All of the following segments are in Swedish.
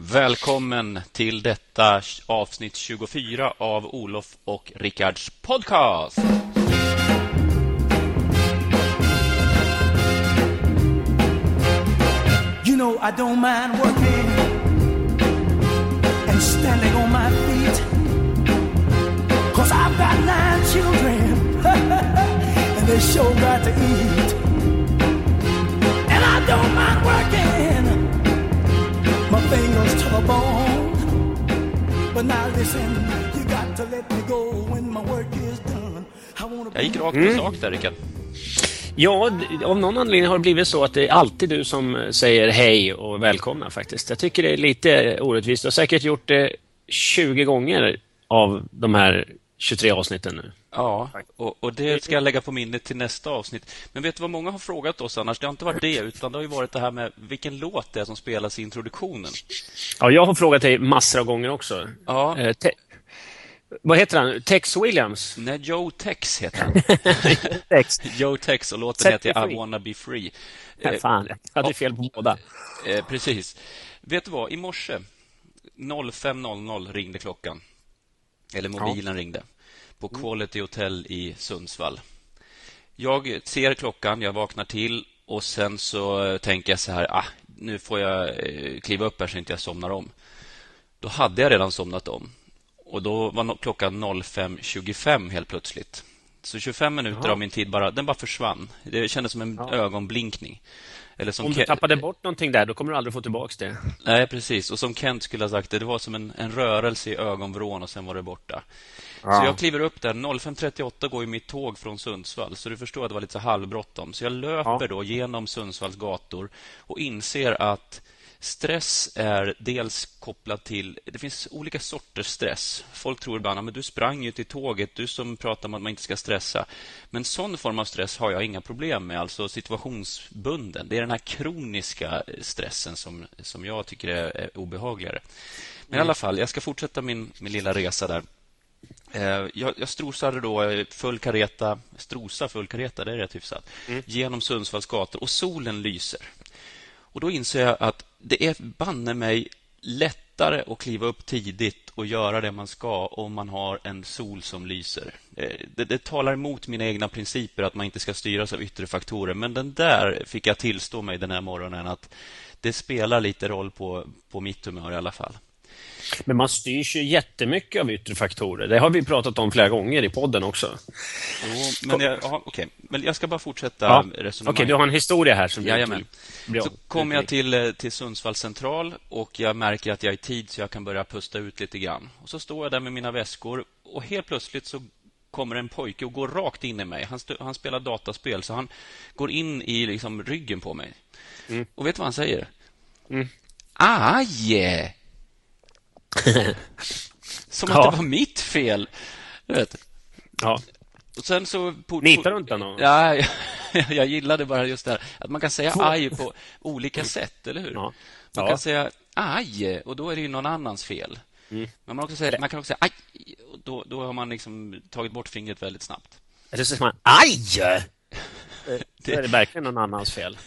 Välkommen till detta avsnitt 24 av Olof och Rickards podcast. You know I don't mind working and standing on my feet Cause I've got nine children and they sure got to eat And I don't mind working fingers to the bone But now listen, you got to let me go when my work is done Jag gick rakt på mm. sak där, Rickard. Ja, av någon anledning har det blivit så att det är alltid du som säger hej och välkomna faktiskt. Jag tycker det är lite orättvist. Du har säkert gjort det 20 gånger av de här 23 avsnitten nu. Ja, och, och, det ska jag lägga på minnet till nästa avsnitt. Men vet du vad många har frågat oss annars? Det har inte varit det, utan det har ju varit det här med vilken låt det är som spelas i introduktionen. Ja, jag har frågat dig massor av gånger också. Ja. Eh, vad heter han? Tex Williams? Nej, Joe Tex heter han. Tex. Joe Tex och låten heter I wanna be free. Ja, fan, jag hade fel på båda. Eh, precis. Vet du vad? I morse 05.00 ringde klockan. Eller mobilen ja. ringde. På Quality Hotel i Sundsvall. Jag ser klockan, jag vaknar till och sen så tänker jag så här, ah, nu får jag eh, kliva upp här så inte jag somnar om. Då hade jag redan somnat om. Och då var klockan 05.25 helt plötsligt. Så 25 minuter Jaha. av min tid bara, den bara försvann. Det kändes som en ja. ögonblinkning. Eller som Om du tappade bort någonting där, då kommer du aldrig få tillbaka det. Nej, precis. Och som Kent skulle ha sagt det, det var som en, en rörelse i ögonvrån och sen var det borta. Ja. Så jag kliver upp där. 05.38 går ju mitt tåg från Sundsvall, så du förstår att det var lite halvbråttom. Så jag löper ja. då genom Sundsvalls gator och inser att Stress är dels kopplat till... Det finns olika sorters stress. Folk tror ibland att du sprang ju till tåget, du som pratar om att man inte ska stressa. Men sån form av stress har jag inga problem med, alltså situationsbunden. Det är den här kroniska stressen som, som jag tycker är, är obehagligare. Men mm. i alla fall, jag ska fortsätta min, min lilla resa där. Eh, jag, jag strosade då full kareta, strosa full kareta, det är rätt hyfsat, mm. genom Sundsvalls gator och solen lyser. Och då inser jag att det är banne mig lättare att kliva upp tidigt och göra det man ska om man har en sol som lyser. Eh, det, det, talar emot mina egna principer att man inte ska styras av yttre faktorer, men den där fick jag tillstå mig den här morgonen att det spelar lite roll på, på mitt humör i alla fall. Men man styrs ju jättemycket av yttre faktorer. Det har vi pratat om flera gånger i podden också. Jo, men, jag, aha, okay. men jag ska bara fortsätta ja. resonemanget. Okej, okay, du har en historia här. Som Jajamän. Blir, så kommer jag till, eh, till Sundsvall central och jag märker att jag är i tid så jag kan börja pusta ut lite grann. Och Så står jag där med mina väskor och helt plötsligt så kommer en pojke och går rakt in i mig. Han, han spelar dataspel, så han går in i liksom ryggen på mig. Mm. Och vet du vad han säger? Mm. Aj! Som ja. att det var mitt fel. vet. Ja. Och sen så... Nitar du inte någon? Ja, jag, jag gillade bara just det här att man kan säga aj på olika sätt, eller hur? Ja. Man ja. kan säga aj, och då är det ju någon annans fel. Mm. Men man, också säga, man kan också säga aj, och då, då har man liksom tagit bort fingret väldigt snabbt. Eller så säger man aj! Då är det verkligen någon annans fel.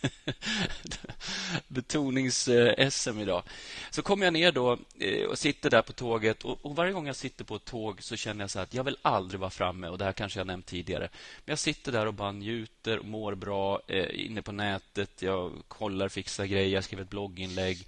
betonings-SM idag. Så kommer jag ner då eh, och sitter där på tåget och, och, varje gång jag sitter på ett tåg så känner jag så att jag vill aldrig vara framme och det här kanske jag nämnt tidigare. Men jag sitter där och bara njuter och mår bra eh, inne på nätet. Jag kollar, fixar grejer, jag skriver ett blogginlägg.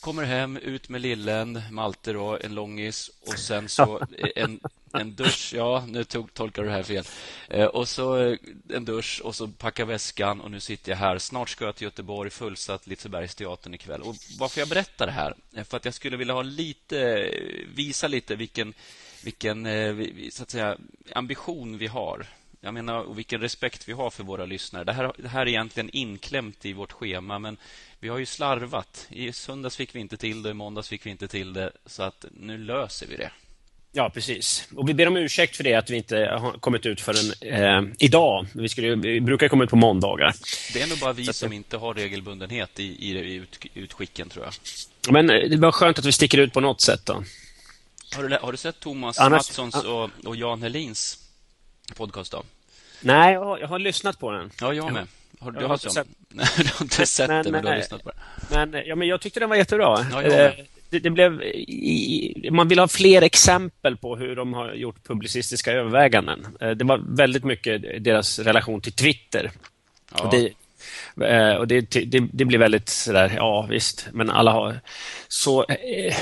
Kommer hem, ut med lillen, Malte då, en långis och sen så en, en dusch. Ja, nu tog, tolkar du det här fel. Eh, och så eh, en dusch och så packa väskan och nu sitter jag här. Snart ska jag till Göteborg, fullsatt Lisebergsteatern ikväll. Och varför jag berättar det här? Eh, för att jag skulle vilja ha lite, eh, visa lite vilken, vilken så att säga, ambition vi har. Jag menar, och vilken respekt vi har för våra lyssnare. Det här, det här är egentligen inklämt i vårt schema, men vi har ju slarvat. I söndags fick vi inte till det, i måndags fick vi inte till det, så att nu löser vi det. Ja, precis. Och vi ber om ursäkt för det, att vi inte har kommit ut förrän eh, idag. Vi, skulle, vi brukar komma ut på måndagar. Det är nog bara vi som inte har regelbundenhet i, i ut, utskicken, tror jag. Men eh, det var skönt att vi sticker ut på något sätt. då. Har du, har du sett Thomas Annars, Mattssons och, och Jan Helins podcast? då? Nej, jag har, jag har lyssnat på den. Ja, jag med. Har, du, har, sett... Nej, du har inte sett men, det, men du har lyssnat på det. Men, ja, men jag tyckte den var jättebra. Ja, eh, det, det, blev, i, man vill ha fler exempel på hur de har gjort publicistiska överväganden. Eh, det var väldigt mycket deras relation till Twitter. Ja. Och det, Eh, och det, det, det, blir väldigt sådär, ja visst, men alla har... Så, eh,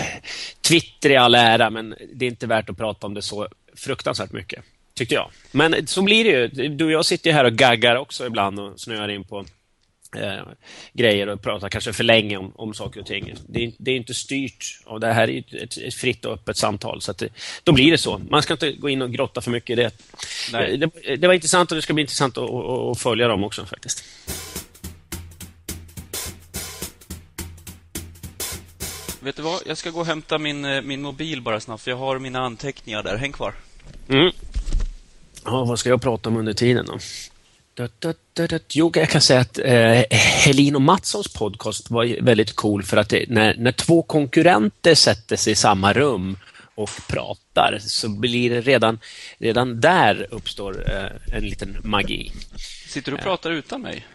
Twitter är all ära, men det är inte värt att prata om det så fruktansvärt mycket, tyckte jag. Men så blir det ju. Du och jag sitter här och gaggar också ibland och snöar in på eh, grejer och pratar kanske för länge om, om saker och ting. Det är, det är inte styrt och det här är ett, ett fritt och öppet samtal. Så det, då blir det så. Man ska inte gå in och grotta för mycket i det. Det, det, var intressant och det ska bli intressant att, att, att följa dem också faktiskt. Vet du vad? Jag ska gå och hämta min, eh, min mobil bara snabbt, för jag har mina anteckningar där. Häng kvar. Mm. Ja, vad ska jag prata om under tiden då? Jo, jag kan säga att eh, Helin och Mattssons podcast var väldigt cool för att det, när, när två konkurrenter sätter sig i samma rum och pratar så blir det redan, redan där uppstår eh, en liten magi. Sitter du och pratar utan mig?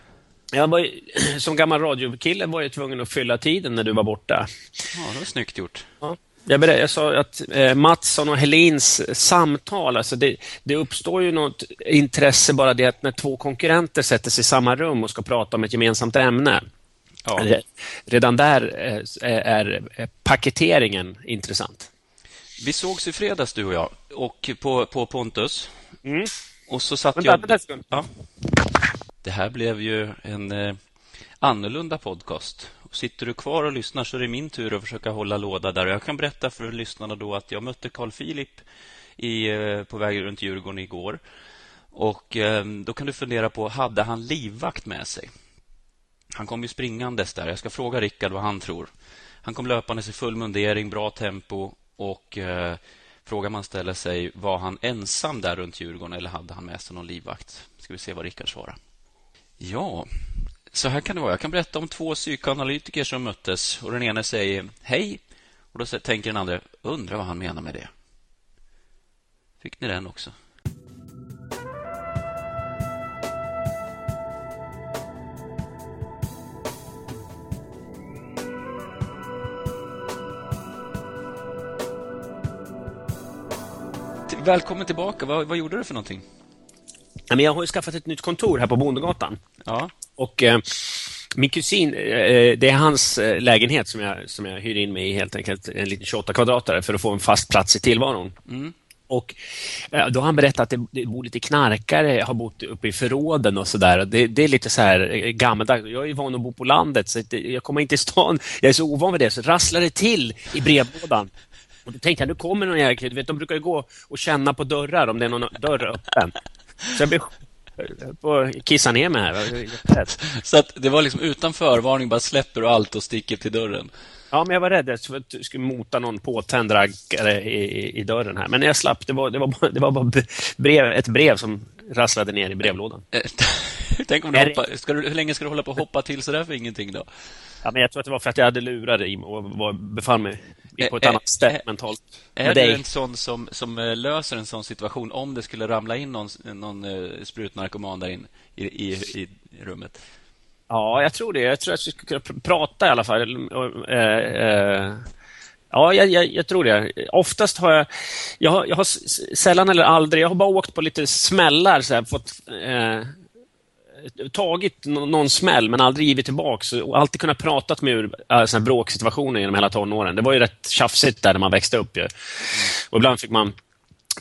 Jag var, som gammal radiokille var jag tvungen att fylla tiden när du var borta. Ja, det var snyggt gjort. Ja. Jag, berätt, jag sa att eh, Mattsson och Helins samtal, alltså det, det, uppstår ju något intresse bara det att när två konkurrenter sätter sig i samma rum och ska prata om ett gemensamt ämne. Ja. Redan där eh, är, är paketeringen intressant. Vi sågs i fredags du och jag, och på, på Pontus. Mm. Och så satt vänta, jag... Vänta ja. Det här blev ju en eh, annorlunda podcast. Sitter du kvar och lyssnar så är det min tur att försöka hålla låda där. Jag kan berätta för lyssnarna då att jag mötte Carl Philip i, eh, på väg runt Djurgården igår. Och ehm, Då kan du fundera på, hade han livvakt med sig? Han kom ju springandes där. Jag ska fråga Rickard vad han tror. Han kom löpandes i full mundering, bra tempo och eh, frågan man ställer sig, var han ensam där runt Djurgården eller hade han med sig någon livvakt? Ska vi se vad Rickard svarar. Ja, så här kan det vara. Jag kan berätta om två psykoanalytiker som möttes och den ena säger hej och då tänker den andra, undrar vad han menar med det. Fick ni den också? Välkommen tillbaka. Vad, vad gjorde du för någonting? jag har ju skaffat ett nytt kontor här på Bondegatan. Ja. Och eh, min kusin, eh, det är hans eh, lägenhet som jag, som jag hyr in mig i helt enkelt, en liten 28 kvadratare för att få en fast plats i tillvaron. Mm. Och eh, då har han berättat att det, bor lite knarkare, har bott uppe i förråden och sådär. Det, det är lite så här eh, gammaldags. Jag är van att bo på landet, så jag kommer inte till stan. Jag är så ovan vid det, så rasslar det till i brevlådan. Och då tänkte jag, nu kommer någon jäkel. Du vet, de brukar ju gå och känna på dörrar om det är någon dörr öppen. Så jag blev på kissa ner mig här. Så att det var liksom utan förvarning, bara släpper du allt och sticker till dörren? Ja, men jag var rädd för att du skulle mota någon påtänd raggare i, i, dörren här. Men jag slapp. Det var, det var, bara, det var bara brev, ett brev som rasslade ner i brevlådan. Tänk om du hoppa, ska du, hur länge ska du hålla på att hoppa till sådär för ingenting då? Ja, men jag tror att det var för att jag hade lurar i och var, befann mig på ett ä, annat ställe mentalt. Är du en sån som, som eh, löser en sån situation om det skulle ramla in någon, någon sprutnarkoman där in i, i, i rummet? Ja, jag tror det. Jag tror att vi skulle kunna prata i alla fall. Ja, jag, jag, jag, tror det. Oftast har jag, jag har, jag har sällan eller aldrig, jag har bara åkt på lite smällar, så här, fått eh, tagit någon smäll men aldrig givit tillbaka och alltid kunnat prata med ur äh, bråksituationer genom hela tonåren. Det var ju rätt tjafsigt där när man växte upp. Ju. Och ibland fick man,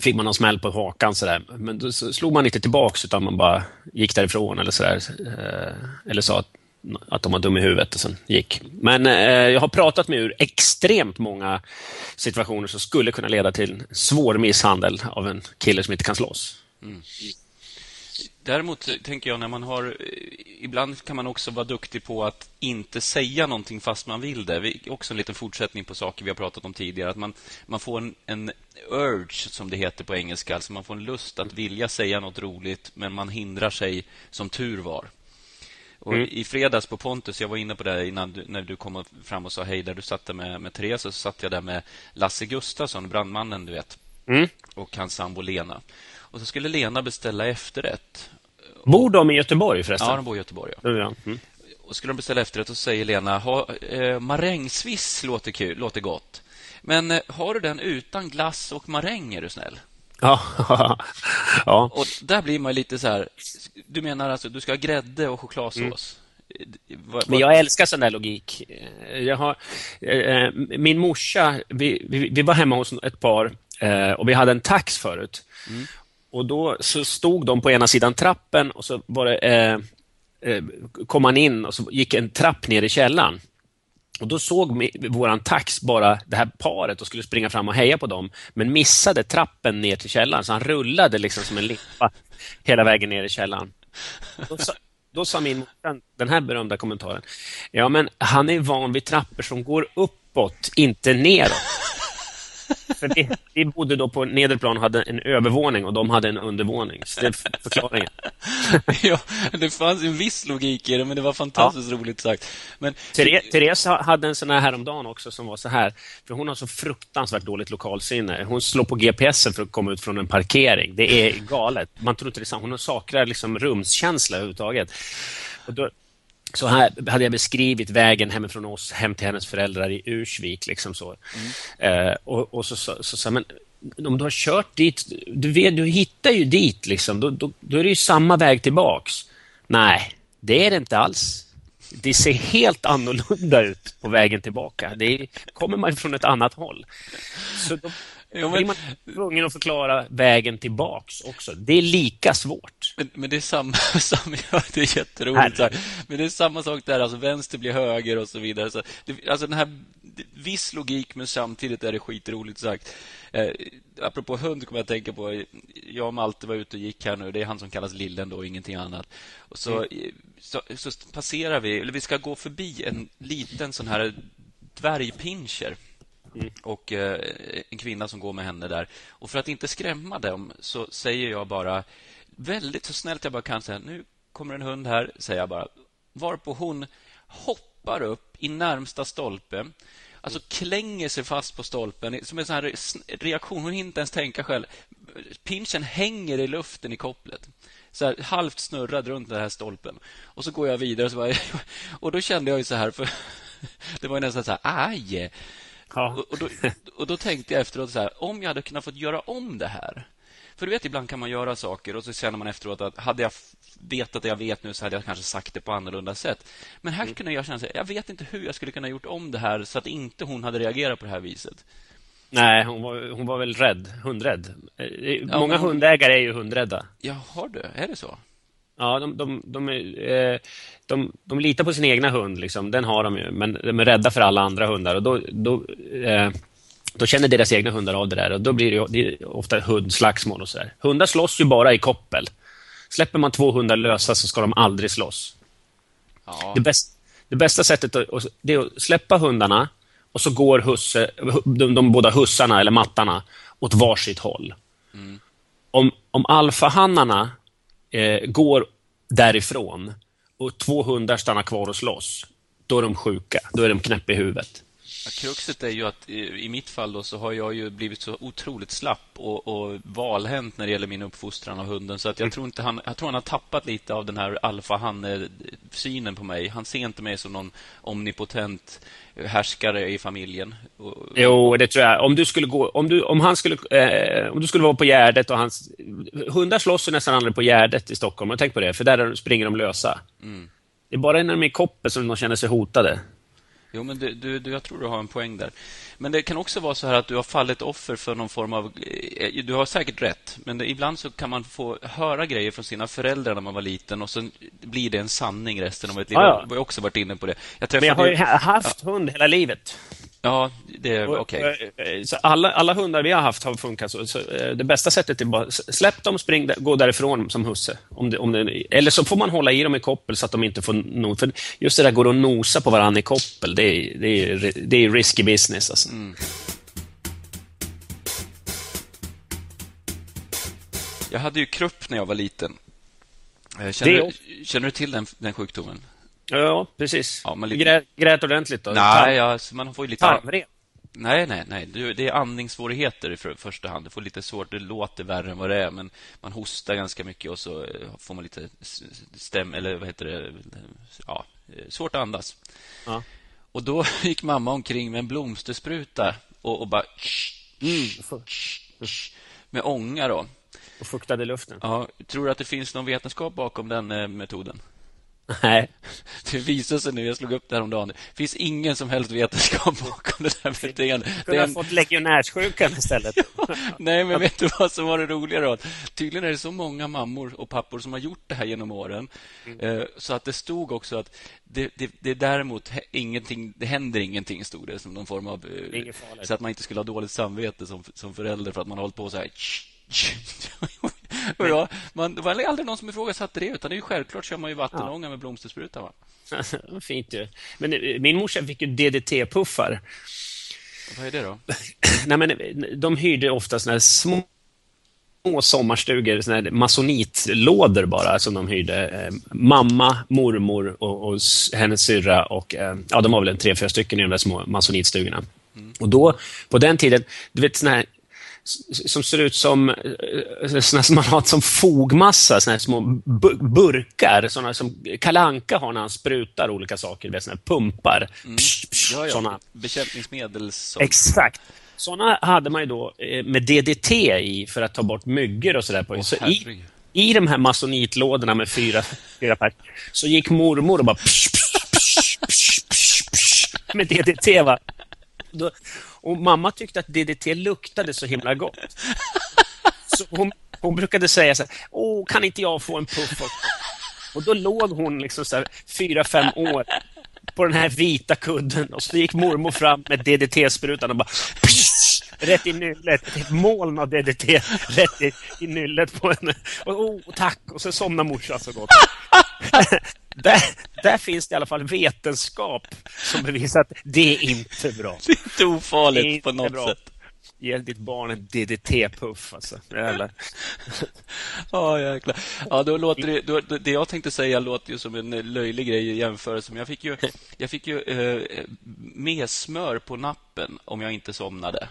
fick man någon smäll på hakan sådär. Men då slog man inte tillbaka utan man bara gick därifrån eller sådär. Eh, eller sa att, att de var dum i huvudet och sen gick. Men eh, jag har pratat med ur extremt många situationer som skulle kunna leda till svår misshandel av en kille som inte kan slåss. Mm. Däremot tänker jag när man har... Ibland kan man också vara duktig på att inte säga någonting fast man vill det. Vi, också en liten fortsättning på saker vi har pratat om tidigare. Att man, man får en, en urge, som det heter på engelska. Alltså man får en lust att vilja säga något roligt, men man hindrar sig som tur var. Och mm. I fredags på Pontus, jag var inne på det innan du, när du kom fram och sa hej, där du satt där med, med Therese, så satt jag där med Lasse Gustafsson, brandmannen, du vet. Mm. Och hans sambo Lena. Och så skulle Lena beställa efterrätt. Bor de i Göteborg förresten? Ja, de bor i Göteborg. Ja. Mm. Och skulle de beställa efterrätt så säger Lena ha, eh, marängsviss låter, kul, låter gott. Men eh, har du den utan glass och maräng är du snäll? Ja. ja. Och där blir man lite så här... Du menar alltså du ska ha grädde och chokladsås? Mm. Men jag älskar sån där logik. Jag har, eh, min morsa, vi, vi, vi, var hemma hos ett par eh, och vi hade en tax förut. Mm. Och då så stod de på ena sidan trappen och så var det, eh, eh kom man in och så gick en trapp ner i källaren. Och Då såg våran tax bara det här paret och skulle springa fram och heja på dem, men missade trappen ner till källaren, så han rullade liksom som en limpa hela vägen ner i källaren. Då sa, då sa min morsa den här berömda kommentaren. Ja, men han är van vid trappor som går uppåt, inte neråt. För vi, vi bodde då på nedre plan och hade en övervåning och de hade en undervåning. Så det är förklaringen. ja, det fanns en viss logik i det, men det var fantastiskt ja. roligt sagt. Men... Therese hade en sån här häromdagen också som var så här, för hon har så fruktansvärt dåligt lokalsinne. Hon slår på GPSen för att komma ut från en parkering. Det är galet. Man tror inte det är sant. Hon saknar liksom rumskänsla överhuvudtaget. Och då, så här hade jag beskrivit vägen hemifrån oss hem till hennes föräldrar i Ursvik. Liksom så. Mm. Eh, och, och, så sa så, så, men om du har kört dit, du, vet, du hittar ju dit, liksom, då, då, då är det ju samma väg tillbaks. Nej, det är det inte alls. Det ser helt annorlunda ut på vägen tillbaka. Det kommer man från ett annat håll. Så då, Jo, men... blir man tvungen att förklara vägen tillbaks också. Det är lika svårt. Men, men det är samma, samma ja, det är jätteroligt sagt. Men det är samma sak där, alltså vänster blir höger och så vidare. Så det, alltså den här viss logik, men samtidigt är det skitroligt sagt. Eh, apropå hund kommer jag att tänka på, jag och Malte var ute och gick här nu. Det är han som kallas Lillen då, ingenting annat. Och så, mm. så, så passerar vi, eller vi ska gå förbi en liten sån här dvärgpinscher Mm. Och eh, en kvinna som går med henne där. Och för att inte skrämma dem så säger jag bara väldigt så snällt jag bara kan säga nu kommer en hund här, säger jag bara. Varpå hon hoppar upp i närmsta stolpe Alltså klänger sig fast på stolpen som en sån här reaktion. Hon hinner inte ens tänka själv. Pinchen hänger i luften i kopplet. Så här, halvt snurrad runt den här stolpen. Och så går jag vidare. Och, så bara, och då kände jag ju så här, för det var nästan så här, aj! Ja. Och, och, då, och, då, tänkte jag efteråt så här, om jag hade kunnat få göra om det här. För du vet, ibland kan man göra saker och så känner man efteråt att hade jag vetat det jag vet nu så hade jag kanske sagt det på annorlunda sätt. Men här mm. kunde jag känna, så jag vet inte hur jag skulle kunna gjort om det här så att inte hon hade reagerat på det här viset. Nej, hon var, hon var väl rädd, hundrädd. Ja, Många hon... hundägare är ju hundrädda. Jaha du, är det så? Ja, de, de, de, eh, de, de litar på sin egna hund, liksom. den har de ju, men de är rädda för alla andra hundar. Och då, då, eh, då känner deras egna hundar av det där och då blir det, det är ofta hundslagsmål och så där. Hundar slåss ju bara i koppel. Släpper man två hundar lösa så ska de aldrig slåss. Ja. Det, bäst, det bästa sättet att, det är att släppa hundarna och så går husse, de, de båda hussarna, eller mattarna, åt varsitt håll. Mm. Om, om alfahannarna eh, går därifrån och två hundar stannar kvar och slåss, då är de sjuka. Då är de knäppa i huvudet. Kruxet är ju att i mitt fall då så har jag ju blivit så otroligt slapp och, och valhänt när det gäller min uppfostran av hunden. Så att jag, mm. tror inte han, jag tror han har tappat lite av den här alfahanne-synen på mig. Han ser inte mig som någon omnipotent härskare i familjen. Jo, det tror jag. Om du skulle gå, om du, om han skulle, eh, om du skulle vara på Gärdet och hans... Hundar slåss ju nästan aldrig på Gärdet i Stockholm. Tänk på det, för där springer de lösa. Mm. Det är bara när de är i koppel som de känner sig hotade. Jo, men du, du, jag tror du har en poäng där. Men det kan också vara så här att du har fallit offer för någon form av... Eh, du har säkert rätt, men det, ibland så kan man få höra grejer från sina föräldrar när man var liten och sen blir det en sanning resten av ett liv. Ja, ja. Jag har också varit inne på det. Jag men jag har ju haft hund hela livet. Ja, det är okej. Okay. Eh, alla, alla hundar vi har haft har funkat så. så eh, det bästa sättet är bara släpp dem, spring, gå därifrån som husse. Om det, om det, eller så får man hålla i dem i koppel så att de inte får no, För just det där går att nosa på varandra i koppel, det är, det är, det är risky business. Alltså. Mm. Jag hade ju krupp när jag var liten. Eh, känner, känner du till den, den sjukdomen? Ja, precis. Ja, lite... grät, grät ordentligt då? Nej, ja, man får ju lite... Tarmvred? Nej, nej, nej. Det är andningssvårigheter i första hand. Du får lite svårt, det låter värre än vad det är, men man hostar ganska mycket och så får man lite stäm, eller vad heter det, ja, svårt att andas. Ja. Och då gick mamma omkring med en blomsterspruta och, och bara mm, med ånga då. Och fuktade luften. Ja, tror du att det finns någon vetenskap bakom den eh, metoden? Nej. Det visar sig nu, jag slog upp det här om dagen. Det finns ingen som helst vetenskap bakom det här beteendet. Du kunde ha fått legionärssjukan istället. Nej, men vet du vad som var det roliga då? Tydligen är det så många mammor och pappor som har gjort det här genom åren. Mm. Eh, så att det stod också att det, det, det är däremot ingenting, det händer ingenting, stod det som någon form av... Eh, så att man inte skulle ha dåligt samvete som, som förälder för att man har hållit på så här ja, man, det var aldrig någon som ifrågasatte det, utan det är ju självklart kör man ju vattenånga ja. med blomsterspruta. Va? Fint ju. Men eh, min morsa fick ju DDT-puffar. Vad är det då? Nej, men de hyrde ofta såna här små små sommarstugor, såna här masonitlådor bara, som de hyrde. Eh, mamma, mormor och, och hennes syrra och eh, ja, de var väl en tre, fyra stycken i de där små masonitstugorna. Mm. Och då, på den tiden, du vet såna här som ser ut som eh, såna som man har som fogmassa, såna här små burkar. Såna som Kalanka har när han sprutar olika saker, såna pumpar. Mm. Psh, psh, ja, ja. Såna. Bekämpningsmedel. Som... Exakt. Såna hade man ju då eh, med DDT i för att ta bort myggor och sådär. På. Oh, så i, I de här masonitlådorna med fyra, fyra pack så gick mormor och bara psh, psh, psh, med DDT. Va? Då, och mamma tyckte att DDT luktade så himla gott. Så hon, hon brukade säga så här, åh, kan inte jag få en puff också? Och då låg hon liksom så här, fyra, fem år på den här vita kudden och så gick mormor fram med DDT-sprutan och bara rätt i nyllet. Ett moln av DDT rätt i, i nyllet på henne. Och, oh, tack! Och så somnade morsan så gott. där, där finns det i alla fall vetenskap som bevisar att det är inte bra. Det är inte ofarligt är inte på något bra. sätt. Ge ditt barn en DDT-puff alltså. Jävlar. Ja, jäklar. Ja, då låter det, då, det jag tänkte säga låter ju som en löjlig grej i jämförelse. Men jag fick ju, jag fick ju eh, mesmör på nappen om jag inte somnade.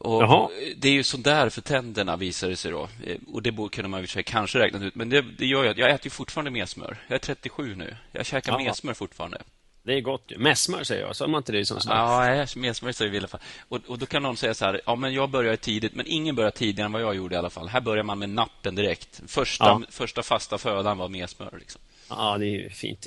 Och Det är ju sådär för tänderna, visar det sig då. Eh, och Det kunde man ju kanske räknat ut. Men det, det gör jag. Jag äter ju fortfarande mesmör. Jag är 37 nu. Jag käkar Jaha. mesmör fortfarande. Det är gott ju. Messmör säger jag. Sa man inte det som Ja, mesmör säger vi i alla fall. Och, och då kan någon säga så här, ja men jag börjar tidigt, men ingen börjar tidigare än vad jag gjorde i alla fall. Här börjar man med nappen direkt. Första, ja. första fasta födan var mesmör. Liksom. Ja, det är ju fint.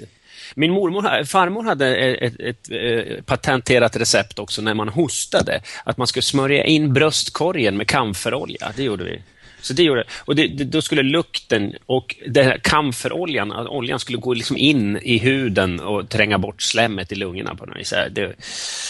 Min mormor, farmor hade e-, e-, ett, ett, ett, patenterat recept också när man hostade. Att man skulle smörja in bröstkorgen med kamferolja. Det gjorde vi. Så det gjorde Och det, det, då skulle lukten och den här kamferoljan, oljan skulle gå liksom in i huden och tränga bort slemmet i lungorna på något vis. Det är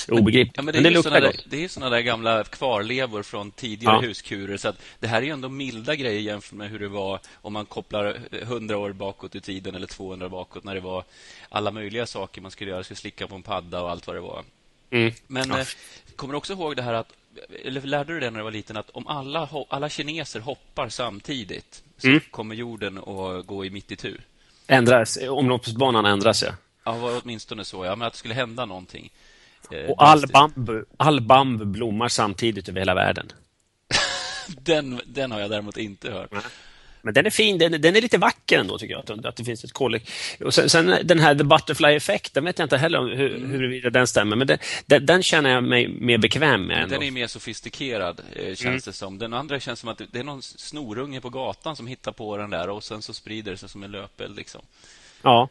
obegripligt. Ja, men det, men det luktar gott. det är sådana där gamla kvarlevor från tidigare ja. huskurer. Så att det här är ändå milda grejer jämfört med hur det var om man kopplar 100 år bakåt i tiden eller 200 bakåt när det var alla möjliga saker man skulle göra. Skulle slicka på en padda och allt vad det var. Mm. Men ja. eh, kommer du också ihåg det här att eller lärde du dig när du var liten att om alla, alla kineser hoppar samtidigt så mm. kommer jorden att gå i mitt i tur? Ändras, omloppsbanan ändras, ja. Ja, var åtminstone så. Ja, men att det skulle hända någonting. Eh, och all bambu, all bambu blommar samtidigt över hela världen. den, den har jag däremot inte hört. Men den är fin, den, den är lite vacker ändå tycker jag, att, att det finns ett kollektiv. Och sen, sen, den här The Butterfly Effect, den vet jag inte heller hur, mm. huruvida den stämmer, men det, den, den, känner jag mig mer bekväm med. Ändå. Den är mer sofistikerad, eh, känns mm. det som. Den andra känns som att det är någon snorunge på gatan som hittar på den där och sen så sprider det sig som en löpeld. Liksom. Ja.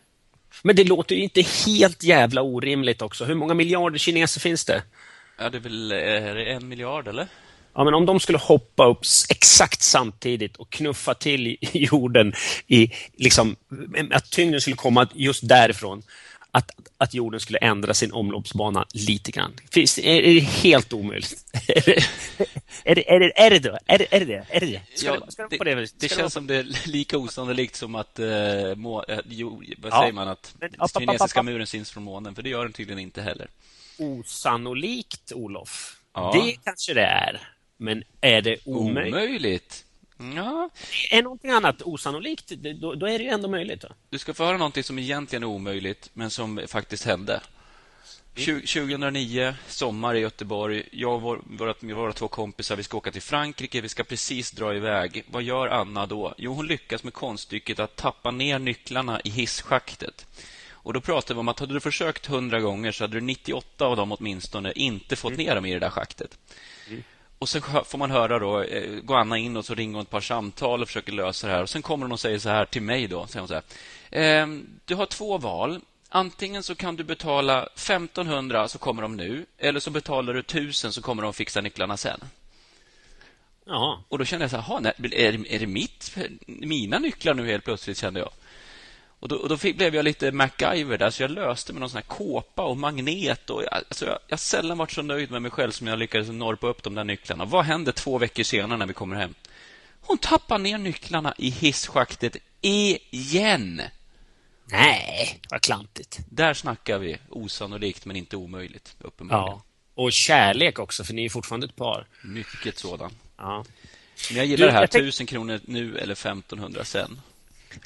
Men det låter ju inte helt jävla orimligt också. Hur många miljarder kineser finns det? Ja, det är väl är det en miljard, eller? Ja, men om de skulle hoppa upp exakt samtidigt och knuffa till jorden i, liksom, att tyngden skulle komma just därifrån, att, att jorden skulle ändra sin omloppsbana lite grann. Finns, är, är det helt omöjligt? är, det, är, det, är, det, är det då? Är det är det? Är det? Ska ja, det, ska det, det, det känns som det är lika osannolikt som att, uh, må, uh, jo, vad ja, säger man, att men, kinesiska muren syns från månen, för det gör den tydligen inte heller. Osannolikt, Olof. Ja. Det kanske det är. Men är det omöjligt? Omöjligt? Ja. Är någonting annat osannolikt, då, då är det ju ändå möjligt. Då. Du ska få höra någonting som egentligen är omöjligt, men som faktiskt hände. 2009, sommar i Göteborg. Jag och vår, våra, våra två kompisar vi ska åka till Frankrike. Vi ska precis dra iväg. Vad gör Anna då? Jo, hon lyckas med konststycket att tappa ner nycklarna i hisschaktet. Och Då pratade vi om att hade du försökt hundra gånger så hade du 98 av dem åtminstone inte fått mm. ner dem i det där schaktet. Och Sen får man höra då, eh, går Anna in och så ringer hon ett par samtal och försöker lösa det här. Och Sen kommer hon och säger så här till mig. då. Säger hon så här, ehm, du har två val. Antingen så kan du betala 1500 så kommer de nu, eller så betalar du 1000 så kommer de fixa nycklarna sen. Ja. Och då kände jag så här, är, är det mitt, mina nycklar nu helt plötsligt, kände jag. Och då, och då fick, blev jag lite MacGyver där, så jag löste med någon sån här kåpa och magnet. Och jag, alltså jag, jag har sällan varit så nöjd med mig själv som jag lyckades norpa upp de där nycklarna. Vad händer två veckor senare när vi kommer hem? Hon tappar ner nycklarna i hisschaktet igen. Nej, vad klantigt. Där snackar vi osannolikt, men inte omöjligt, uppenbarligen. Ja. Och kärlek också, för ni är fortfarande ett par. Mycket sådan. Ja. Men jag gillar du, det här, tusen kronor nu eller 1500 sen.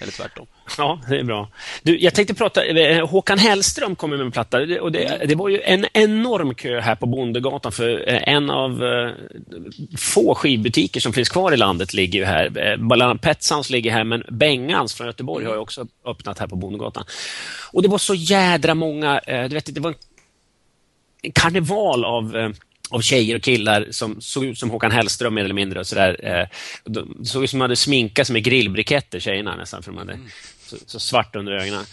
Eller tvärtom. Ja, det är bra. Du, jag tänkte prata, eh, Håkan Hellström kommer med en platta och det, det, var ju en enorm kö här på Bondegatan för eh, en av eh, få skivbutiker som finns kvar i landet ligger ju här. Bland annat Petsans ligger här, men Bengans från Göteborg har ju också öppnat här på Bondegatan. Och det var så jädra många, du vet, det var en karneval av av tjejer och killar som såg ut som Håkan Hellström mer eller mindre. Och sådär. Eh, de såg ut som de hade sminkat sig med grillbriketter, tjejerna nästan, för de hade mm. så, så, svart under ögonen.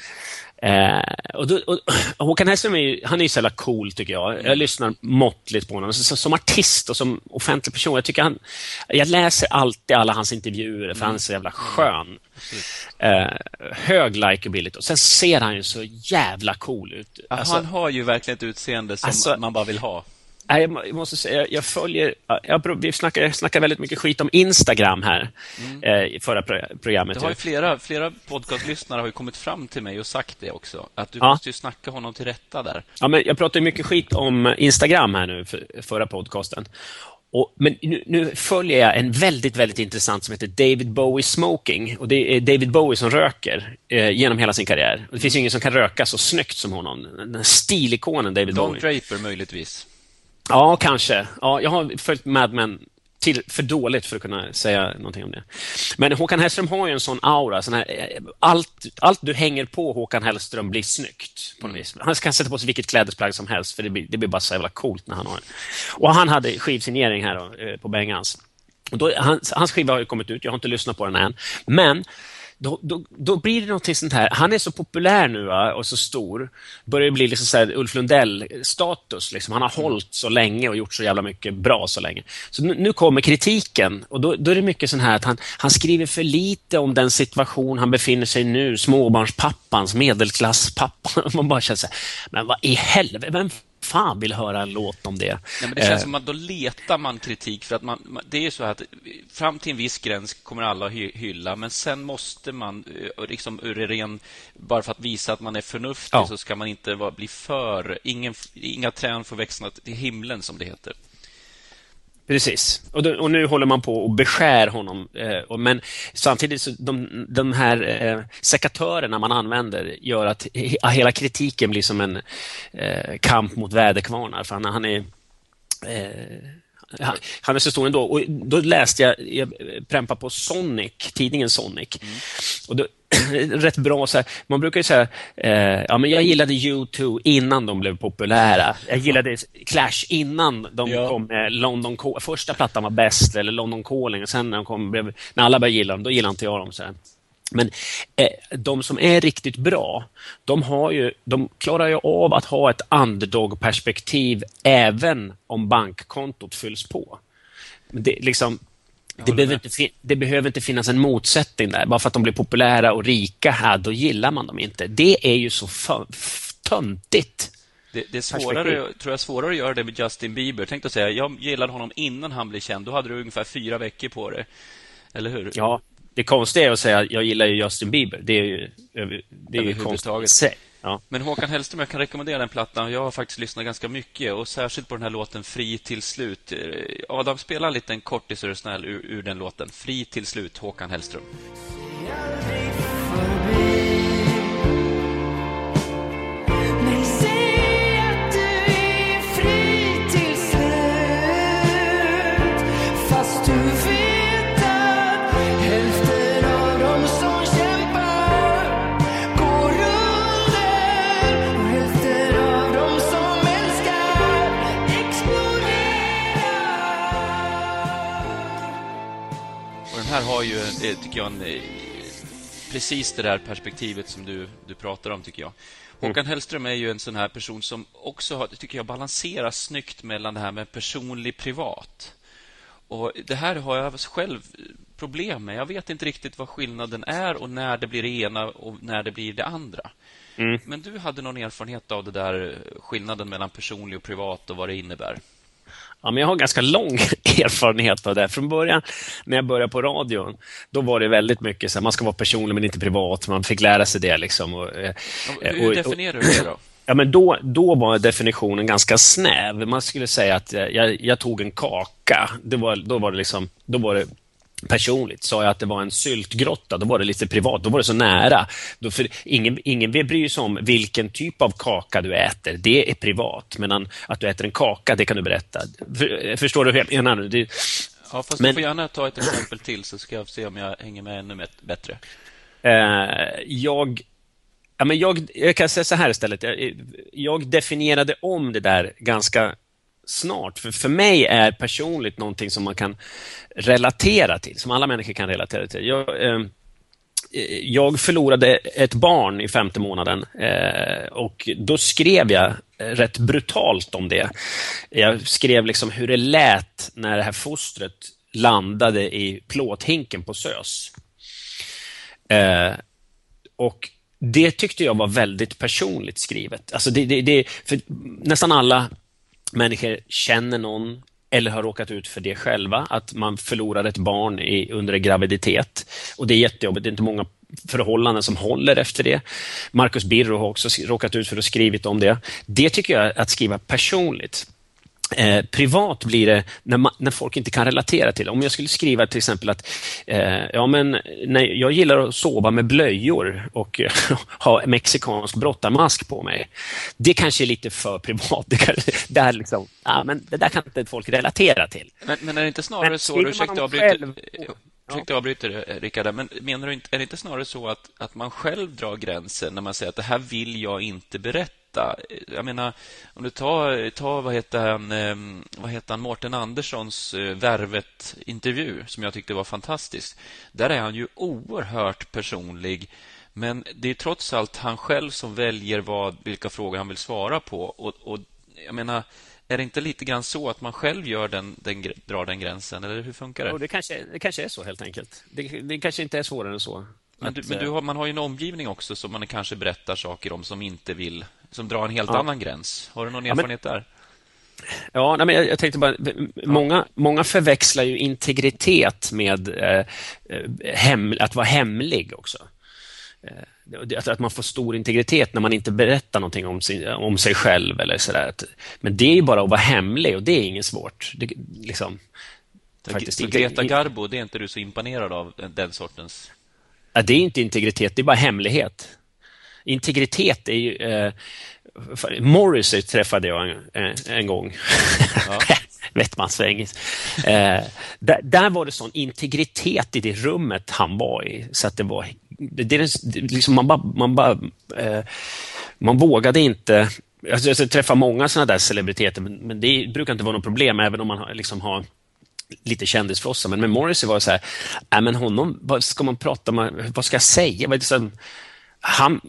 Eh, och, då, och, Håkan Hellström är ju, han är ju så jävla cool, tycker jag. Jag lyssnar måttligt på honom. Så, som artist och som offentlig person. Jag, tycker han, jag läser alltid alla hans intervjuer, för han är så jävla skön. Eh, hög likability. Och sen ser han ju så jävla cool ut. Alltså, han har ju verkligen ett utseende som alltså, man bara vill ha. Nej, jag måste säga, jag följer... Jag, vi snackar, snackar väldigt mycket skit om Instagram här mm. eh, i förra programmet. Det har flera, flera podcastlyssnare har ju kommit fram till mig och sagt det också. Att du ja. måste ju snacka honom till rätta där. Ja, men jag pratar mycket skit om Instagram här nu, för, förra podcasten. Och, men nu, nu, följer jag en väldigt, väldigt intressant som heter David Bowie Smoking. Och Det är David Bowie som röker eh, genom hela sin karriär. Och det finns ingen som kan röka så snyggt som honom. Den stilikonen David Don Bowie. Don Draper möjligtvis. Ja, kanske. Ja, jag har följt Mad Men till, för dåligt för att kunna säga någonting om det. Men Håkan Hellström har ju en sån aura. Sån här, eh, allt, allt du hänger på Håkan Hellström blir snyggt. På något vis. Han kan sätta på sig vilket klädesplagg som helst för det blir, det blir bara så jävla coolt när han har det. Och han hade skivsignering här då, eh, på Bengans. Och då, hans, hans skiva har ju kommit ut, jag har inte lyssnat på den än. Men då, då, då blir det någonting sånt här. Han är så populär nu va, och så stor. Börjar bli liksom så här Ulf Lundell-status. Liksom. Han har mm. hållit så länge och gjort så jävla mycket bra så länge. Så nu, nu kommer kritiken och då, då, är det mycket sån här att han, han skriver för lite om den situation han befinner sig i nu. Småbarnspappans, medelklasspappan. Man bara känner så här, men vad i helvete, vem fan vill höra en låt om det? Nej, men det känns eh. som att då letar man kritik. för att man, Det är så att fram till en viss gräns kommer alla att hylla, men sen måste man, eh, liksom ur ren, bara för att visa att man är förnuftig, ja. så ska man inte bli för... Ingen, inga träd får växa till himlen, som det heter. Precis. Och, då, och, nu håller man på och beskär honom. Eh, och, men samtidigt så de, de här eh, sekatörerna man använder gör att he, hela kritiken blir som en eh, kamp mot väderkvarnar. För han, han är eh, han är så stor ändå. Och då läste jag, jag prempa på Sonic, tidningen Sonic. Mm. Och då, rätt bra så här, man brukar ju säga, eh, ja men jag gillade U2 innan de blev populära. Jag gillade Clash innan de ja. kom med London Calling. Första plattan var bäst, eller London Calling, och sen när de kom, blev, när alla började gilla dem, då gillade inte jag dem. Så här. Men eh, de som är riktigt bra, de, har ju, de klarar ju av att ha ett underdog-perspektiv även om bankkontot fylls på. Det, liksom, det behöver, inte, det behöver inte finnas en motsättning där. Bara för att de blir populära och rika här, då gillar man dem inte. Det är ju så töntigt. Det, det, är svårare, tror jag svårare att göra det med Justin Bieber. Tänk att säga, jag gillade honom innan han blev känd. Då hade du ungefär fyra veckor på det. Eller hur? Ja, det konstiga är att säga att jag gillar ju Justin Bieber. Det är ju, det är ju konstigt. Ja. Men Håkan Hellström, jag kan rekommendera den plattan. Jag har faktiskt lyssnat ganska mycket och särskilt på den här låten Fri till slut. Adam, spela en liten kortis är snäll ur, ur den låten. Fri till slut, Håkan Hellström. Har ju, tycker jag, en, precis det där perspektivet som du, du pratar om, tycker jag. Mm. Håkan Hellström är ju en sån här person som också har, tycker jag, balanserar snyggt mellan det här med personlig privat. Och Det här har jag själv problem med. Jag vet inte riktigt vad skillnaden är och när det blir det ena och när det blir det andra. Mm. Men du hade någon erfarenhet av det där skillnaden mellan personlig och privat och vad det innebär? Ja, men jag har ganska lång erfarenhet av det. Från början, när jag började på radion, då var det väldigt mycket så här, man ska vara personlig men inte privat. Man fick lära sig det. Liksom. Och, eh, Hur och, definierar du det då? Ja, men då, då var definitionen ganska snäv. Man skulle säga att jag, jag tog en kaka. Det var, då, var det liksom, då var det personligt. Sa jag att det var en syltgrotta, då var det lite privat. Då var det så nära. Då för ingen, ingen bryr sig om vilken typ av kaka du äter. Det är privat. Men att du äter en kaka, det kan du berätta. För, förstår du hur jag menar? Det, ja, fast men, du får gärna ta ett exempel till så ska jag se om jag hänger med ännu bättre. Eh, jag Ja, men jag, jag kan säga så här istället. Jag, jag, definierade om det där ganska snart. För, för mig är personligt någonting som man kan relatera till, som alla människor kan relatera till. Jag, ehm, eh, jag förlorade ett barn i femte månaden eh, och då skrev jag eh, rätt brutalt om det. Jag skrev liksom hur det lät när det här fostret landade i plåthinken på SÖS. Eh, och det tyckte jag var väldigt personligt skrivet. Alltså det, det, det, för nästan alla människor känner någon eller har råkat ut för det själva, att man förlorar ett barn i, under en graviditet. Och det är jättejobbigt, det är inte många förhållanden som håller efter det. Marcus Birro har också råkat ut för att skrivit om det. Det tycker jag är att skriva personligt. Eh, privat blir det när, man, när, folk inte kan relatera till det. Om jag skulle skriva till exempel att eh, ja, men, nej, jag gillar att sova med blöjor och ha mexikansk brottarmask på mig. Det kanske är lite för privat. Det, kan, det, här liksom, ja, men det där kan inte folk relatera till. Men, men är det inte snarare men, så, ursäkta avbryter, Ursäkta, jag avbryter Rickard, men menar du inte, är det inte snarare så att, att man själv drar gränsen när man säger att det här vill jag inte berätta? Berätta. Jag menar, om du tar, tar vad heter han, ehm, vad heter han, Mårten Anderssons eh, Värvet-intervju, som jag tyckte var fantastisk. Där är han ju oerhört personlig, men det är trots allt han själv som väljer vad, vilka frågor han vill svara på. Och, och jag menar, är det inte lite grann så att man själv gör den, den, drar den gränsen, eller hur funkar det? Jo, det, kanske, det kanske är så, helt enkelt. Det, det kanske inte är svårare än så. Men, du, men du har, man har ju en omgivning också som man kanske berättar saker om som inte vill som drar en helt ja. annan gräns. Har du någon erfarenhet ja, men, där? Ja, nej, men jag, jag, tänkte bara, många, många förväxlar ju integritet med eh, eh hem, att vara hemlig också. Eh, att, att man får stor integritet när man inte berättar någonting om, sin, om sig själv. eller sådär. Men det är ju bara att vara hemlig och det är inget svårt. Det, liksom, faktiskt. Greta Garbo, det är inte du så imponerad av, den, den sortens... Ja, det är inte integritet, det är bara hemlighet integritet är ju... Eh, Morrissey träffade jag en, en, en gång. Ja. Vettmansvänget. Eh, där, där, var det sån integritet i det rummet han var i. Så att det var... Det, det, liksom man bara... Man, bara eh, man vågade inte... Alltså, jag träffar många såna där celebriteter, men, men, det brukar inte vara något problem, även om man liksom har lite kändisfrossa. Men med Morrissey var det så här, äh, men honom, vad ska man prata med, vad ska jag säga? Vad han,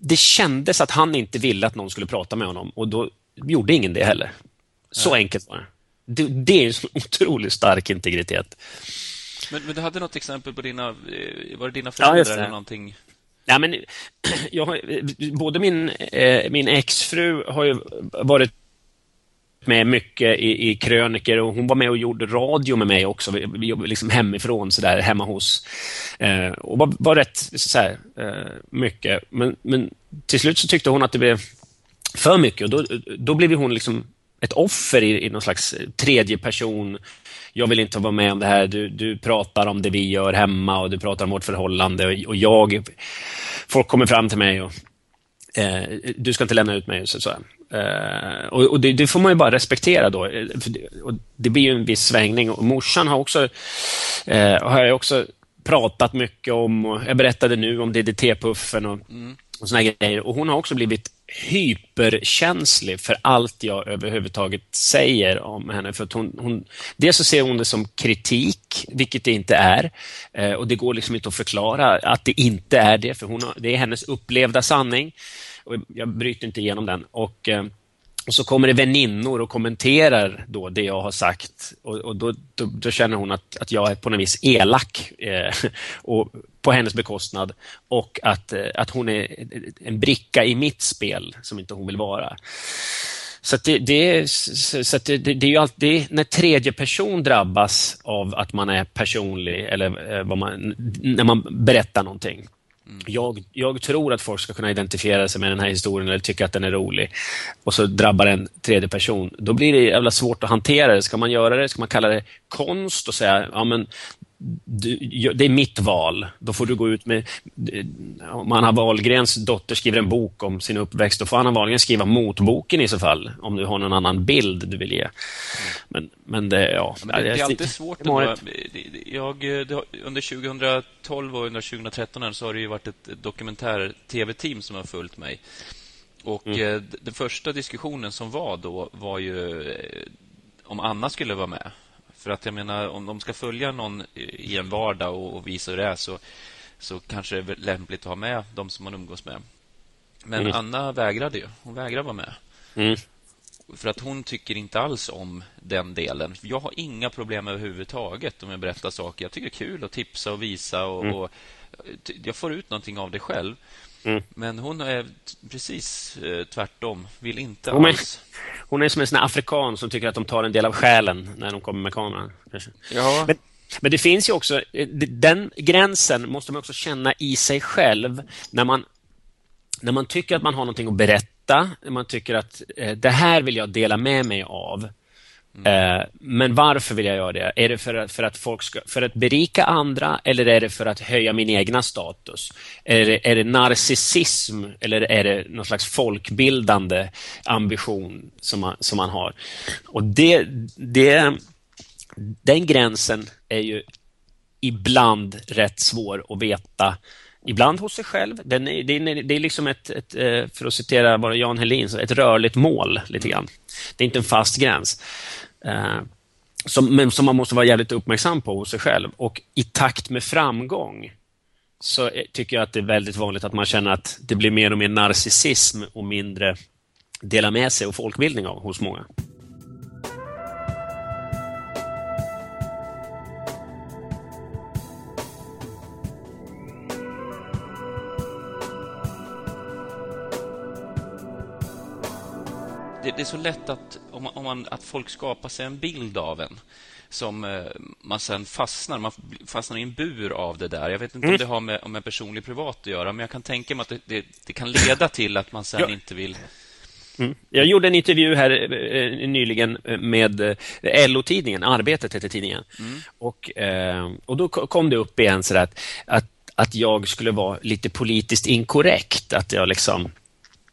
det kändes att han inte ville att någon skulle prata med honom och då gjorde ingen det heller. Så ja. enkelt var det. det. Det är en otroligt stark integritet. Men, men, du hade något exempel på dina, eh, var det dina föräldrar ja, eller någonting? Ja, men, jag har, både min, eh, min exfru har ju varit med mycket i, i kröniker och hon var med och gjorde radio med mig också, vi, vi liksom hemifrån, så där, hemma hos. Eh, och var, var rätt så här, eh, mycket. Men, men till slut så tyckte hon att det blev för mycket och då, då blev hon liksom ett offer i, i någon slags tredje person. Jag vill inte vara med om det här. Du, du pratar om det vi gör hemma och du pratar om vårt förhållande och, och jag... Folk kommer fram till mig och eh, du ska inte lämna ut mig. Så, så. Uh, och, och det, det, får man ju bara respektera då. Eh, det, och det blir ju en viss svängning. Och morsan har också, uh, har jag också pratat mycket om. Och jag berättade nu om DDT-puffen och, mm. och såna grejer. Och hon har också blivit hyperkänslig för allt jag överhuvudtaget säger om henne. För att hon, hon, dels så ser hon det som kritik, vilket det inte är. Eh, och det går liksom inte att förklara att det inte är det, för hon har, det är hennes upplevda sanning. Och jag bryter inte igenom den. Och, eh, och så kommer det väninnor och kommenterar då det jag har sagt och, och då, då, då, känner hon att, att jag är på något vis elak eh, och på hennes bekostnad och att, eh, att hon är en bricka i mitt spel som inte hon vill vara. Så det, det, så det, det, det, är ju alltid när tredje person drabbas av att man är personlig eller eh, vad man, när man berättar någonting. Mm. Jag, jag, tror att folk ska kunna identifiera sig med den här historien eller tycka att den är rolig. Och så drabbar en tredje person. Då blir det jävla svårt att hantera det. Ska man göra det? Ska man kalla det konst och säga ja men du, det är mitt val. Då får du gå ut med... Om Anna Wahlgrens dotter skriver en bok om sin uppväxt, då får Anna Wahlgren skriva motboken i så fall, om du har någon annan bild du vill ge. Men, men det, ja... Men det, det är alltid svårt. Ändå. Jag, det, under 2012 och under 2013 så har det ju varit ett dokumentär-tv-team som har följt mig. Och mm. Eh, den första diskussionen som var då var ju eh, om Anna skulle vara med. För att jag menar, om de ska följa någon i en vardag och, visa hur det är så, så kanske det är lämpligt att ha med de som man umgås med. Men mm. Anna vägrade ju. Hon vägrade vara med. Mm. För att hon tycker inte alls om den delen. Jag har inga problem överhuvudtaget om jag berättar saker. Jag tycker det är kul att tipsa och visa och, mm. och jag får ut någonting av det själv. Mm. Men hon är precis eh, tvärtom. Vill inte hon alls. Är, hon är som en sån afrikan som tycker att de tar en del av själen när de kommer med kameran. Ja. Men, men det finns ju också, eh, den gränsen måste man också känna i sig själv när man, när man tycker att man har någonting att berätta, när man tycker att eh, det här vill jag dela med mig av. Mm. Eh, men varför vill jag göra det? Är det för att, för att, folk ska, för att berika andra eller är det för att höja min egna status? Är det, är det narcissism eller är det någon slags folkbildande ambition som man, som man har? Och det, det, den gränsen är ju ibland rätt svår att veta Ibland hos sig själv. Den är, det, är, det är liksom ett, ett, eh, för att citera bara Jan Helin, ett rörligt mål lite grann. Det är inte en fast gräns. Eh, som, men som man måste vara jävligt uppmärksam på hos sig själv. Och i takt med framgång så eh, tycker jag att det är väldigt vanligt att man känner att det blir mer och mer narcissism och mindre dela med sig och folkbildning av hos många. Det, det, är så lätt att, om man, om man, att folk skapar sig en bild av en som eh, man sen fastnar, man fastnar i en bur av det där. Jag vet inte mm. om det har med, med personlig privat att göra, men jag kan tänka mig att det, det, det kan leda till att man sen ja. inte vill Mm. Jag gjorde en intervju här eh, nyligen med eh, LO-tidningen, Arbetet heter tidningen. Mm. Och, eh, och då kom det upp igen så att, att, att jag skulle vara lite politiskt inkorrekt. Att jag liksom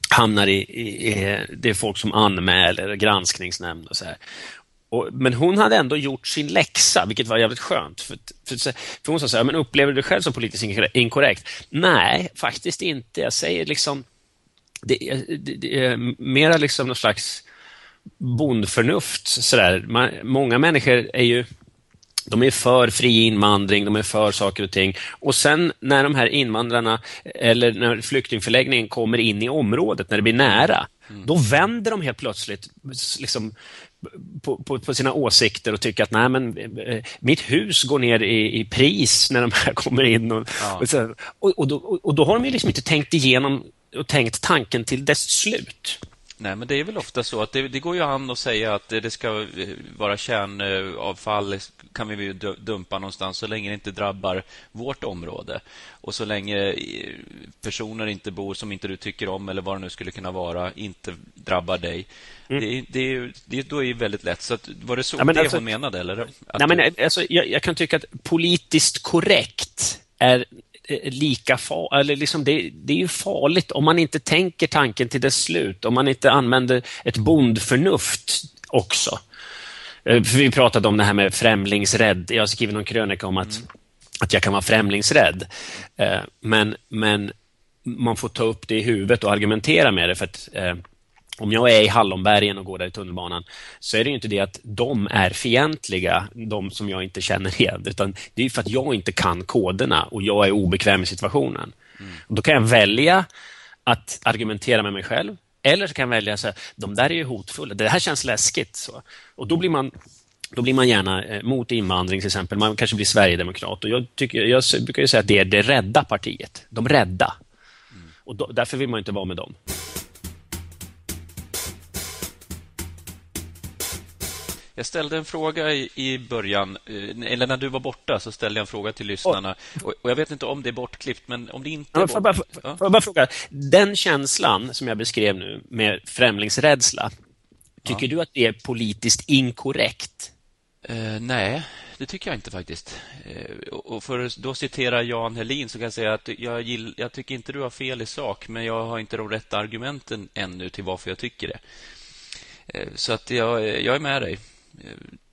hamnar i, i, i, det är folk som anmäler, granskningsnämnd och så här. Och, men hon hade ändå gjort sin läxa, vilket var jävligt skönt. För, för, för hon sa så här, men upplever du dig själv som politiskt inkorrekt? Nej, faktiskt inte. Jag säger liksom, det, det, det är mera liksom någon slags bondförnuft. Sådär. Man, många människor är ju de är för fri invandring, de är för saker och ting. Och sen när de här invandrarna eller när flyktingförläggningen kommer in i området, när det blir nära, mm. då vänder de helt plötsligt liksom, på, på, på, sina åsikter och tycker att nej men eh, mitt hus går ner i, i pris när de här kommer in. Och, ja. och, så, och, och, då, och då har de ju liksom inte tänkt igenom och tänkt tanken till dess slut. Nej, men det är väl ofta så att det, det, går ju an att säga att det ska vara kärnavfall kan vi dumpa någonstans så länge det inte drabbar vårt område. Och så länge personer inte bor som inte du tycker om eller vad det nu skulle kunna vara, inte drabbar dig. Mm. Det, det, det, då är det väldigt lätt. Så att, var det så ja, det alltså, hon menade? Eller? nej, men, alltså, jag, jag kan tycka att politiskt korrekt är Eh, lika farligt, eller liksom det, det, är ju farligt om man inte tänker tanken till dess slut, om man inte använder ett bondförnuft också. Eh, för vi pratade om det här med främlingsrädd. Jag har skrivit någon krönika om att, mm. att jag kan vara främlingsrädd. Eh, men, men man får ta upp det i huvudet och argumentera med det. för att eh, om jag är i Hallonbergen och går där i tunnelbanan så är det inte det att de är fientliga, de som jag inte känner igen, utan det är för att jag inte kan koderna och jag är obekväm i situationen. Mm. Och då kan jag välja att argumentera med mig själv eller så kan jag välja att säga de där är ju hotfulla, det här känns läskigt. Så. Och då blir man då blir man gärna eh, mot invandring till exempel. Man kanske blir sverigedemokrat. Och jag, tycker, jag brukar ju säga att det är det rädda partiet. De rädda. Mm. Och då, därför vill man inte vara med dem. Jag ställde en fråga i, i början, eh, eller när du var borta så ställde jag en fråga till lyssnarna. Och, och jag vet inte om det är bortklippt, men om det inte är bort... Får jag, bara, får jag bara fråga, den känslan som jag beskrev nu med främlingsrädsla, tycker ja. du att det är politiskt inkorrekt? Uh, nej, det tycker jag inte faktiskt. Uh, och för att då citera Jan Helin så kan jag säga att jag, gill, jag tycker inte du har fel i sak, men jag har inte de rätta argumenten ännu till varför jag tycker det. Uh, så att jag, jag är med dig.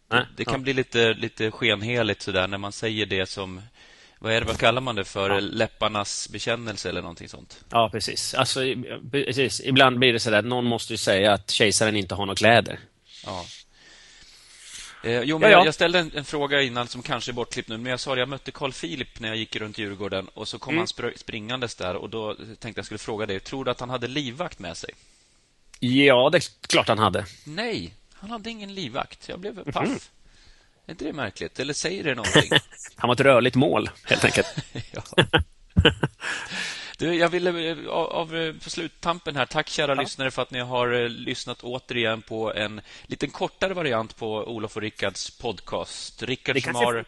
Det, det kan ja. bli lite, lite skenheligt sådär när man säger det som vad är det, vad kallar man det för? Ja. Läpparnas bekännelse eller någonting sånt? Ja, precis. Alltså, precis. Ibland blir det så att någon måste säga att kejsaren inte har några kläder. Ja. Eh, jo, men ja, ja. Jag, ställde en, en, fråga innan som kanske är bortklippt nu, men jag sa att jag mötte Carl Philip när jag gick runt Djurgården och så kom mm. han spr springandes där och då tänkte jag skulle fråga dig, tror du att han hade livvakt med sig? Ja, det är klart han hade. Nej, han hade ingen livvakt. Jag blev paff. Mm. Är inte det märkligt? Eller säger det någonting? han var ett rörligt mål, helt enkelt. Du, jag ville eh, av, av eh, sluttampen här, tack kära ja. lyssnare för att ni har uh, lyssnat återigen på en liten kortare variant på Olof och Rickards podcast. Rickard som har,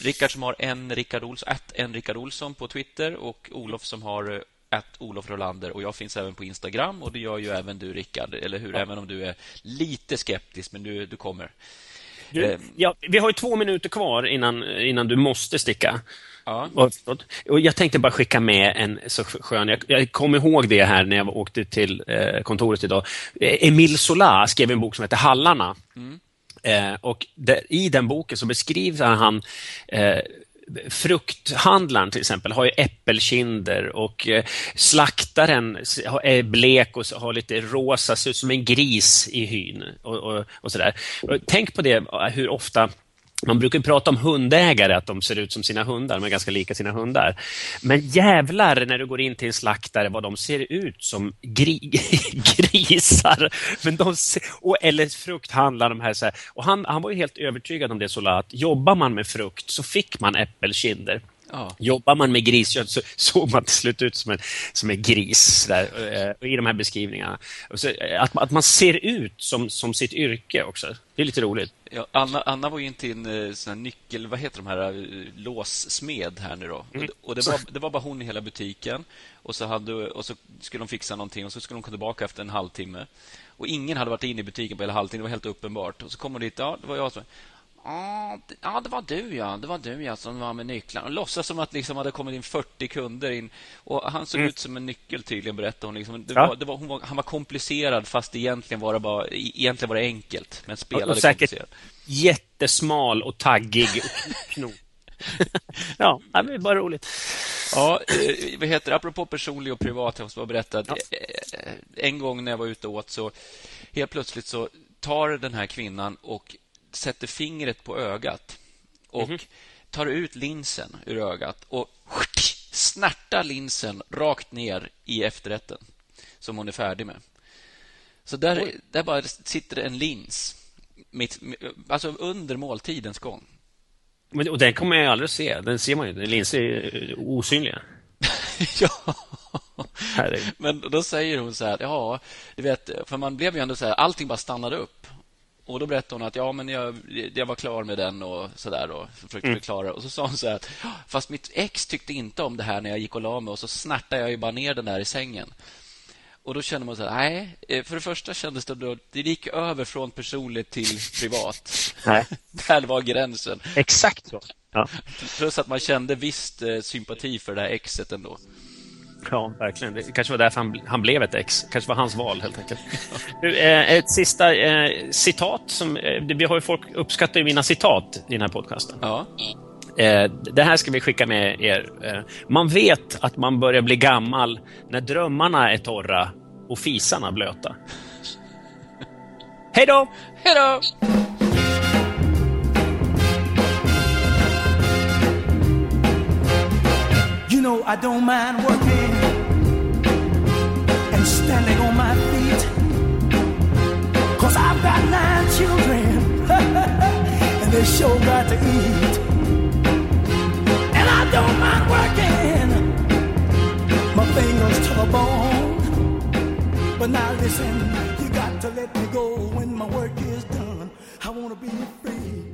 Rickard som har en Rickard Olsson, en Rickard Olsson på Twitter och Olof som har att Olof Rolander och jag finns även på Instagram och det gör ju även du Rickard, eller hur? Ja. Även om du är lite skeptisk, men du, du kommer. Du, eh. ja, vi har ju två minuter kvar innan, innan du måste sticka. Ja. Och jag tänkte bara skicka med en så skön... Jag, jag kom ihåg det här när jag åkte till eh, kontoret idag. Emil Sola skrev en bok som heter Hallarna. Mm. Eh, och där, I den boken så beskriver han eh, frukthandlaren till exempel har ju äppelkinder och eh, slaktaren är blek och har lite rosa, ser ut som en gris i hyn och, och, och sådär. Tänk på det, eh, hur ofta man brukar prata om hundägare, att de ser ut som sina hundar, de är ganska lika sina hundar. Men jävlar när du går in till en slaktare vad de ser ut som gri grisar. Men de ser, och, eller frukthandlare, de här, så här. Och han, han var ju helt övertygad om det, Sola, att jobbar man med frukt så fick man äppelkinder. Ja. Jobbar man med griskött så såg man till slut ut som en, som en gris där, eh, i de här beskrivningarna. Så, eh, att, att man ser ut som, som sitt yrke också. Det är lite roligt. Ja, Anna, Anna var ju inte en eh, sån nyckel... Vad heter de här? Låssmed här nu då. Mm. Och, det, var, det var bara hon i hela butiken. Och så, hade, och så skulle de fixa någonting och så skulle de komma tillbaka efter en halvtimme. Och ingen hade varit inne i butiken på hela halvtimmen. Det var helt uppenbart. Och så kom hon dit. Ja, det var jag som... Ja, det var du ja. Det var du ja som var med nycklarna. Låtsas som att liksom hade kommit in 40 kunder in. Och Han såg mm. ut som en nyckel tydligen, berättade hon. Liksom. Det ja. var, det var, var, han var komplicerad fast egentligen var det, bara, egentligen var det enkelt. Men spelade och säkert komplicerad. jättesmal och taggig. ja, det är bara roligt. Ja, eh, vad heter Apropå personlig och privat, jag måste bara berätta. Ja. Eh, en gång när jag var ute och åt så helt plötsligt så tar den här kvinnan och sätter fingret på ögat och mm -hmm. tar ut linsen ur ögat och snärtar linsen rakt ner i efterrätten som hon är färdig med. Så där, där bara sitter en lins mitt, alltså under måltidens gång. Men, och den kommer jag aldrig se. Den ser man ju. Linser är osynliga. ja. Men då säger hon så här, ja, du vet, för man blev ju ändå så här, allting bara stannade upp. Och Då berättade hon att ja, men jag, jag var klar med den och så där och försökte mm. förklara. Och så sa hon så här att fast mitt ex tyckte inte om det här när jag gick och la mig och så snärtade jag ju bara ner den där i sängen. Och då kände man så här, nej, eh, för det första kändes det då, det gick över från personligt till privat. Nej. Där var gränsen. Exakt så. Ja. Plus att man kände visst eh, sympati för det här exet ändå. Ja, verkligen. Det kanske var därför han, han blev ett ex. kanske var hans val, helt enkelt. Eh, ett sista eh, citat. Som, eh, vi har ju folk uppskattar ju mina citat i den här podcasten. Ja. Eh, det här ska vi skicka med er. Eh, man vet att man börjar bli gammal när drömmarna är torra och fisarna blöta. Hej då! Hej då! You know I don't mind working standing on my feet. Cause I've got nine children and they sure got to eat. And I don't mind working. My fingers to the bone. But now listen, you got to let me go when my work is done. I wanna be free